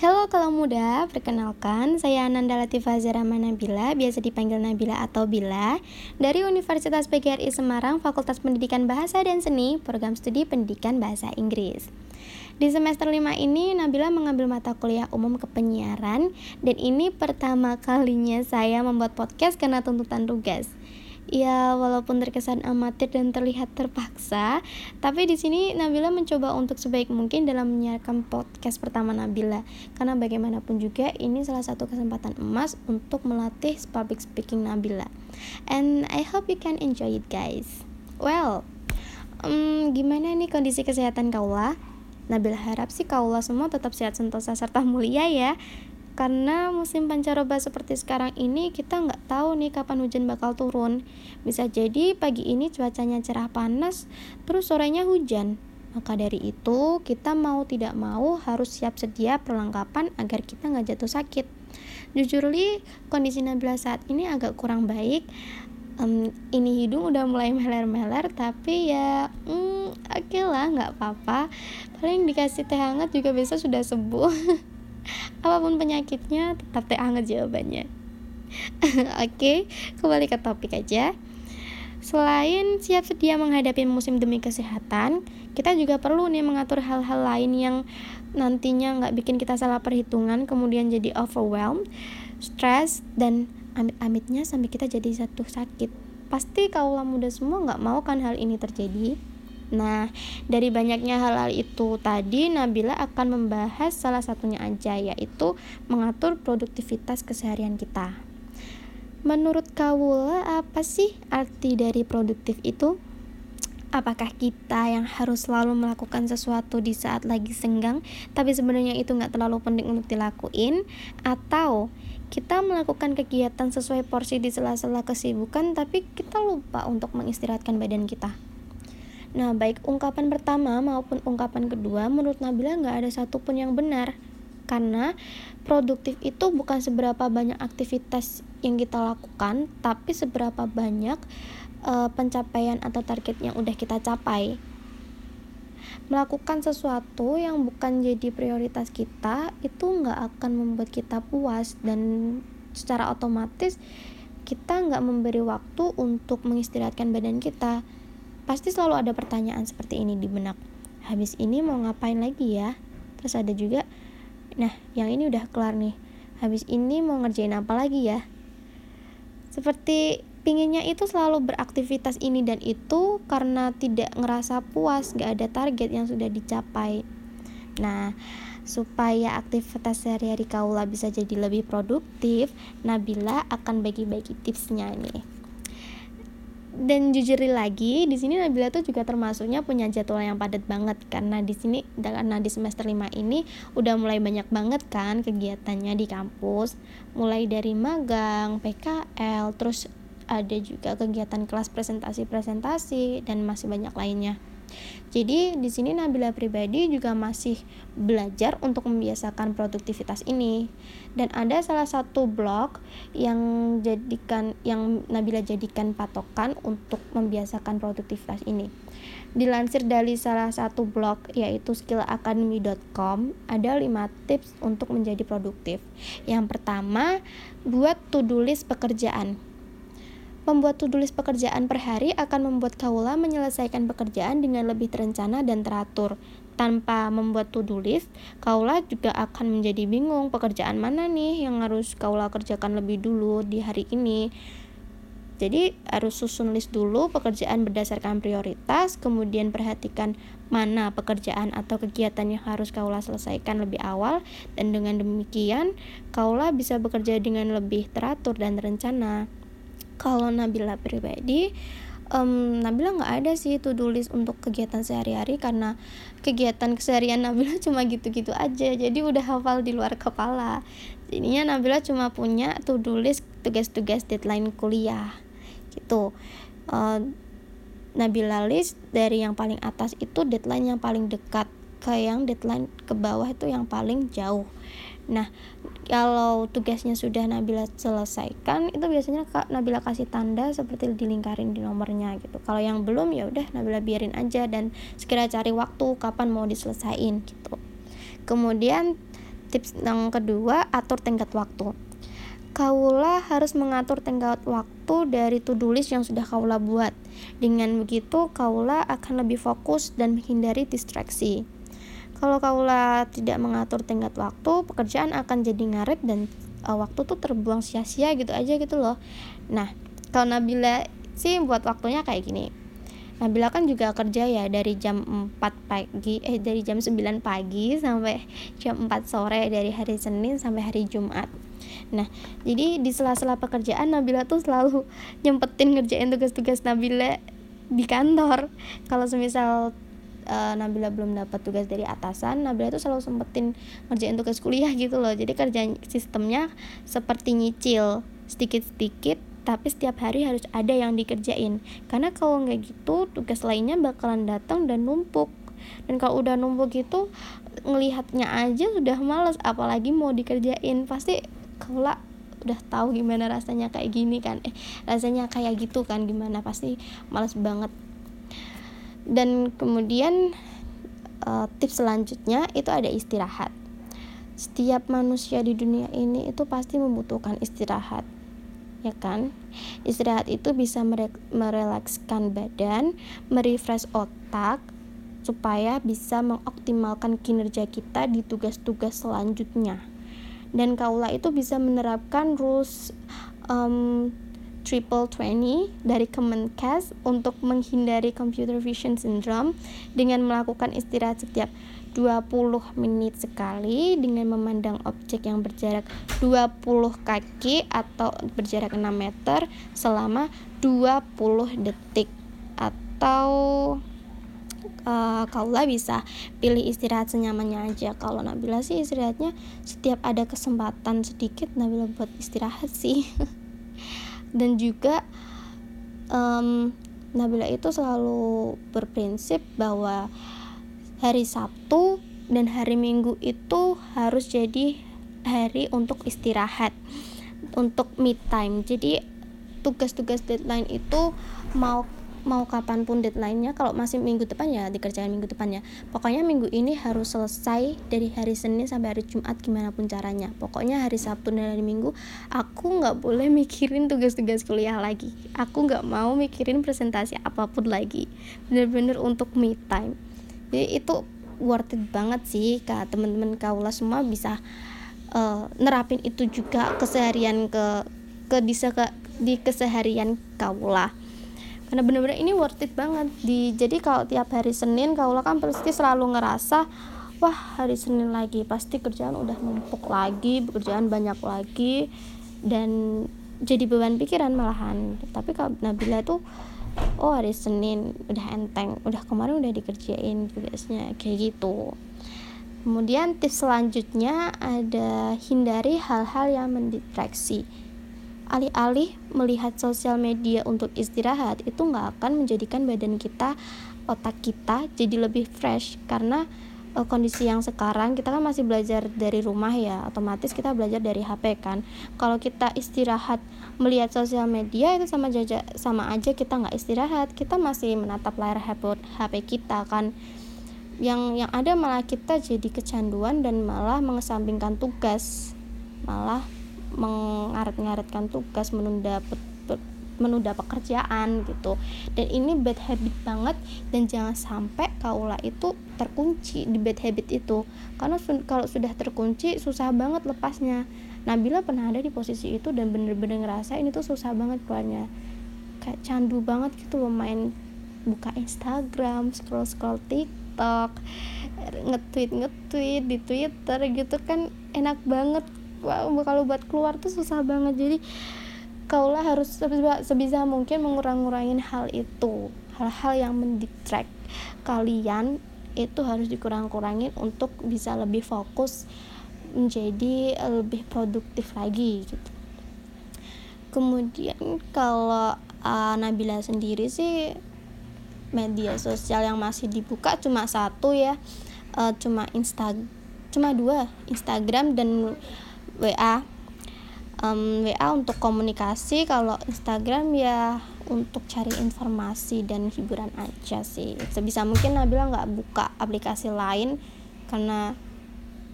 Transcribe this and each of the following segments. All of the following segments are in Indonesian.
Halo kalau muda, perkenalkan saya Ananda Latifah Zarama Nabila, biasa dipanggil Nabila atau Bila, dari Universitas PGRI Semarang, Fakultas Pendidikan Bahasa dan Seni, Program Studi Pendidikan Bahasa Inggris. Di semester 5 ini, Nabila mengambil mata kuliah umum kepenyiaran, dan ini pertama kalinya saya membuat podcast karena tuntutan tugas. Ya, walaupun terkesan amatir dan terlihat terpaksa, tapi di sini Nabila mencoba untuk sebaik mungkin dalam menyiarkan podcast pertama Nabila. Karena bagaimanapun juga ini salah satu kesempatan emas untuk melatih public speaking Nabila. And I hope you can enjoy it, guys. Well, um, gimana nih kondisi kesehatan kaula? Nabila harap sih kaula semua tetap sehat sentosa serta mulia ya karena musim pancaroba seperti sekarang ini kita nggak tahu nih kapan hujan bakal turun. Bisa jadi pagi ini cuacanya cerah panas terus sorenya hujan. Maka dari itu kita mau tidak mau harus siap sedia perlengkapan agar kita nggak jatuh sakit. Jujur li kondisi Nabila saat ini agak kurang baik. Um, ini hidung udah mulai meler-meler tapi ya hmm, oke okay lah nggak apa-apa. Paling dikasih teh hangat juga bisa sudah sembuh apa pun penyakitnya tetap teh hangat jawabannya oke kembali ke topik aja Selain siap sedia menghadapi musim demi kesehatan, kita juga perlu nih mengatur hal-hal lain yang nantinya nggak bikin kita salah perhitungan, kemudian jadi overwhelmed, stress, dan amit-amitnya sampai kita jadi satu sakit. Pasti kaulah muda semua nggak mau kan hal ini terjadi. Nah, dari banyaknya hal-hal itu tadi Nabila akan membahas salah satunya aja yaitu mengatur produktivitas keseharian kita. Menurut Kawula apa sih arti dari produktif itu? Apakah kita yang harus selalu melakukan sesuatu di saat lagi senggang, tapi sebenarnya itu nggak terlalu penting untuk dilakuin? Atau kita melakukan kegiatan sesuai porsi di sela-sela kesibukan, tapi kita lupa untuk mengistirahatkan badan kita? Nah, baik ungkapan pertama maupun ungkapan kedua, menurut Nabila nggak ada satupun yang benar. Karena produktif itu bukan seberapa banyak aktivitas yang kita lakukan, tapi seberapa banyak uh, pencapaian atau target yang udah kita capai. Melakukan sesuatu yang bukan jadi prioritas kita, itu nggak akan membuat kita puas dan secara otomatis kita nggak memberi waktu untuk mengistirahatkan badan kita Pasti selalu ada pertanyaan seperti ini di benak. Habis ini mau ngapain lagi ya? Terus ada juga, nah yang ini udah kelar nih. Habis ini mau ngerjain apa lagi ya? Seperti pinginnya itu selalu beraktivitas ini dan itu karena tidak ngerasa puas, gak ada target yang sudah dicapai. Nah, supaya aktivitas sehari-hari kaula bisa jadi lebih produktif, Nabila akan bagi-bagi tipsnya nih dan jujur lagi di sini Nabila tuh juga termasuknya punya jadwal yang padat banget karena di sini karena di semester 5 ini udah mulai banyak banget kan kegiatannya di kampus mulai dari magang, PKL, terus ada juga kegiatan kelas presentasi-presentasi dan masih banyak lainnya. Jadi di sini Nabila pribadi juga masih belajar untuk membiasakan produktivitas ini. Dan ada salah satu blog yang jadikan yang Nabila jadikan patokan untuk membiasakan produktivitas ini. Dilansir dari salah satu blog yaitu skillacademy.com, ada 5 tips untuk menjadi produktif. Yang pertama, buat to-do list pekerjaan. Membuat to-do list pekerjaan per hari akan membuat kaula menyelesaikan pekerjaan dengan lebih terencana dan teratur. Tanpa membuat to-do list, kaula juga akan menjadi bingung pekerjaan mana nih yang harus kaula kerjakan lebih dulu di hari ini. Jadi harus susun list dulu pekerjaan berdasarkan prioritas, kemudian perhatikan mana pekerjaan atau kegiatan yang harus kaula selesaikan lebih awal dan dengan demikian kaula bisa bekerja dengan lebih teratur dan terencana kalau Nabila pribadi um, Nabila nggak ada sih do list untuk kegiatan sehari-hari karena kegiatan keseharian Nabila cuma gitu-gitu aja. Jadi udah hafal di luar kepala. Jadinya Nabila cuma punya do list tugas-tugas deadline kuliah gitu. Uh, Nabila list dari yang paling atas itu deadline yang paling dekat ke yang deadline ke bawah itu yang paling jauh Nah, kalau tugasnya sudah Nabila selesaikan, itu biasanya Kak Nabila kasih tanda seperti dilingkarin di nomornya gitu. Kalau yang belum ya udah Nabila biarin aja dan segera cari waktu kapan mau diselesain gitu. Kemudian tips yang kedua atur tenggat waktu Kaula harus mengatur tenggat waktu dari to-do list yang sudah Kaula buat. Dengan begitu, Kaula akan lebih fokus dan menghindari distraksi. Kalau Kaula tidak mengatur tenggat waktu, pekerjaan akan jadi ngaret dan uh, waktu tuh terbuang sia-sia gitu aja gitu loh. Nah, kalau Nabila sih buat waktunya kayak gini. Nabila kan juga kerja ya dari jam 4 pagi eh dari jam 9 pagi sampai jam 4 sore dari hari Senin sampai hari Jumat Nah, jadi di sela-sela pekerjaan Nabila tuh selalu nyempetin ngerjain tugas-tugas Nabila di kantor. Kalau semisal uh, Nabila belum dapat tugas dari atasan, Nabila tuh selalu sempetin ngerjain tugas kuliah gitu loh. Jadi kerja sistemnya seperti nyicil sedikit-sedikit tapi setiap hari harus ada yang dikerjain. Karena kalau nggak gitu tugas lainnya bakalan datang dan numpuk. Dan kalau udah numpuk gitu ngelihatnya aja sudah males apalagi mau dikerjain. Pasti kaula udah tahu gimana rasanya kayak gini kan. Eh rasanya kayak gitu kan gimana? Pasti males banget dan kemudian uh, tips selanjutnya itu ada istirahat. Setiap manusia di dunia ini itu pasti membutuhkan istirahat ya kan? Istirahat itu bisa mere merelakskan badan merefresh otak supaya bisa mengoptimalkan kinerja kita di tugas-tugas selanjutnya. Dan kaula itu bisa menerapkan rules um, triple twenty dari Kemenkes untuk menghindari computer vision syndrome dengan melakukan istirahat setiap 20 menit sekali dengan memandang objek yang berjarak 20 kaki atau berjarak 6 meter selama 20 detik. Atau uh, Kaula bisa pilih istirahat senyamannya aja. Kalau Nabila sih istirahatnya setiap ada kesempatan sedikit Nabila buat istirahat sih dan juga um, Nabila itu selalu berprinsip bahwa hari Sabtu dan hari Minggu itu harus jadi hari untuk istirahat untuk me time. Jadi tugas-tugas deadline itu mau mau kapan pun deadline-nya kalau masih minggu depan ya dikerjain minggu depannya. Pokoknya minggu ini harus selesai dari hari Senin sampai hari Jumat gimana pun caranya. Pokoknya hari Sabtu dan hari Minggu aku nggak boleh mikirin tugas-tugas kuliah lagi. Aku nggak mau mikirin presentasi apa pun lagi. Bener-bener untuk me time. Jadi itu worth it banget sih kak. Teman-teman kaula semua bisa uh, nerapin itu juga keseharian ke ke bisa ke di keseharian kaula karena bener-bener ini worth it banget. Di jadi kalau tiap hari Senin kaulah kan pasti selalu ngerasa wah hari Senin lagi. Pasti kerjaan udah numpuk lagi pekerjaan banyak lagi dan jadi beban pikiran malahan. Tapi kalau Nabila tuh oh hari Senin udah enteng udah kemarin udah dikerjain tugasnya. Kayak gitu. Kemudian tips selanjutnya ada hindari hal-hal yang mendistraksi alih-alih melihat sosial media untuk istirahat itu nggak akan menjadikan badan kita otak kita jadi lebih fresh. Karena uh, kondisi yang sekarang kita kan masih belajar dari rumah ya otomatis kita belajar dari HP kan. Kalau kita istirahat melihat sosial media itu sama aja sama aja kita nggak istirahat. Kita masih menatap layar HP, HP kita kan. Yang yang ada malah kita jadi kecanduan dan malah mengesampingkan tugas. Malah mengaret-ngaretkan tugas menunda menunda pekerjaan gitu. Dan ini bad habit banget dan jangan sampai kaula itu terkunci di bad habit itu. Karena kalau sudah terkunci susah banget lepasnya. Nabila pernah ada di posisi itu dan bener-bener ngerasa ini tuh susah banget keluarnya. Kayak candu banget gitu loh main buka Instagram scroll scroll TikTok nge-tweet nge-tweet di Twitter gitu kan enak banget kalau buat keluar tuh susah banget. Jadi kaulah harus sebisa, sebisa mungkin mengurang-ngurangin hal itu. Hal-hal yang mendistract kalian itu harus dikurang-kurangin untuk bisa lebih fokus menjadi lebih produktif lagi gitu. Kemudian kalau uh, Nabila sendiri sih media sosial yang masih dibuka cuma satu ya uh, cuma insta cuma dua Instagram dan WA um, WA untuk komunikasi kalau Instagram ya untuk cari informasi dan hiburan aja sih sebisa mungkin Nabila nggak buka aplikasi lain karena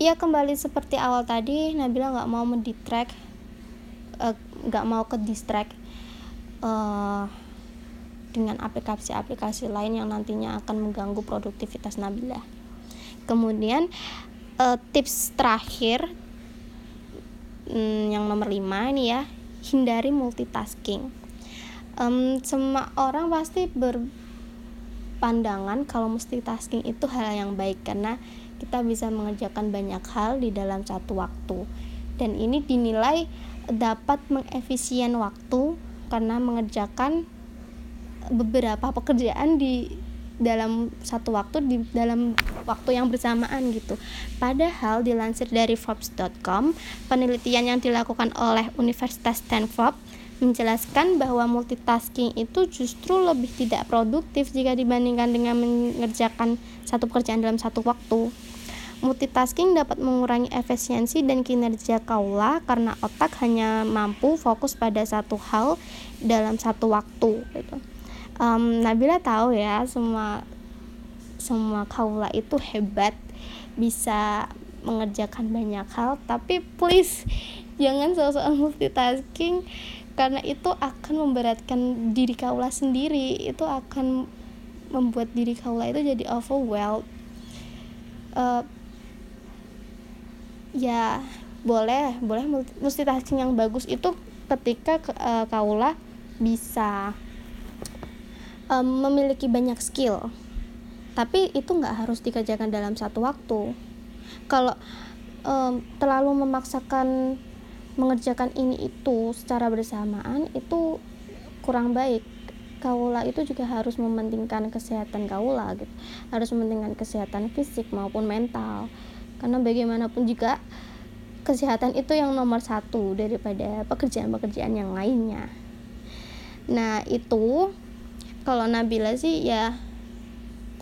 ya kembali seperti awal tadi Nabila nggak mau mendistract eh, nggak uh, mau ke distract uh, dengan aplikasi-aplikasi lain yang nantinya akan mengganggu produktivitas Nabila. Kemudian uh, tips terakhir um, yang nomor 5 ini ya, hindari multitasking. Um, semua orang pasti berpandangan kalau multitasking itu hal yang baik karena kita bisa mengerjakan banyak hal di dalam satu waktu. Dan ini dinilai dapat mengefisien waktu karena mengerjakan beberapa pekerjaan di dalam satu waktu di dalam waktu yang bersamaan gitu. Padahal dilansir dari Forbes.com, penelitian yang dilakukan oleh Universitas Stanford menjelaskan bahwa multitasking itu justru lebih tidak produktif jika dibandingkan dengan mengerjakan satu pekerjaan dalam satu waktu. Multitasking dapat mengurangi efisiensi dan kinerja kaula karena otak hanya mampu fokus pada satu hal dalam satu waktu gitu um, Nabila tahu ya semua semua kaula itu hebat bisa mengerjakan banyak hal. Tapi please jangan soal multitasking karena itu akan memberatkan diri kaula sendiri. Itu akan membuat diri kaula itu jadi overwhelmed. Uh, ya boleh boleh multitasking yang bagus itu ketika uh, kaula bisa um, memiliki banyak skill. Tapi itu nggak harus dikerjakan dalam satu waktu. Kalau um, terlalu memaksakan mengerjakan ini itu secara bersamaan itu kurang baik. Kaula itu juga harus mementingkan kesehatan kaula gitu. Harus mementingkan kesehatan fisik maupun mental. Karena bagaimanapun juga kesehatan itu yang nomor satu daripada pekerjaan-pekerjaan yang lainnya. Nah itu kalau Nabila sih ya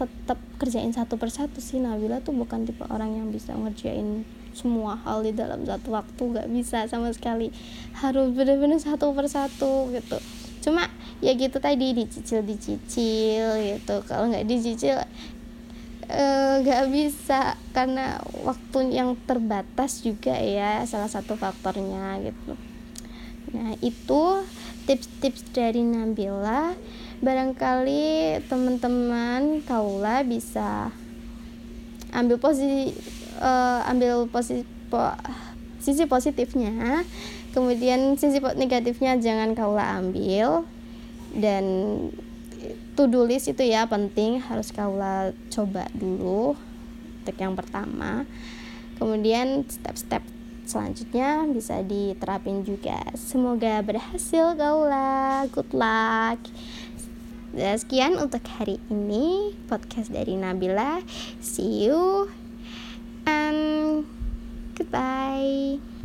tetap kerjain satu persatu sih. Nabila tuh bukan tipe orang yang bisa ngerjain semua hal di dalam satu waktu gak bisa sama sekali. Harus bener-bener satu persatu gitu. Cuma ya gitu tadi dicicil dicicil gitu. Kalau nggak dicicil eh, nggak e, bisa. Karena waktu yang terbatas juga ya salah satu faktornya gitu. Nah itu tips-tips dari Nabila. Barangkali teman-teman kaula bisa ambil posisi uh, ambil posisi po, sisi positifnya. Kemudian sisi negatifnya jangan kaula ambil. Dan to do list itu ya penting harus kaula coba dulu. Untuk yang pertama. Kemudian step-step selanjutnya bisa diterapin juga. Semoga berhasil gaula. Good luck. Eh, sekian untuk hari ini podcast dari Nabila. See you and goodbye.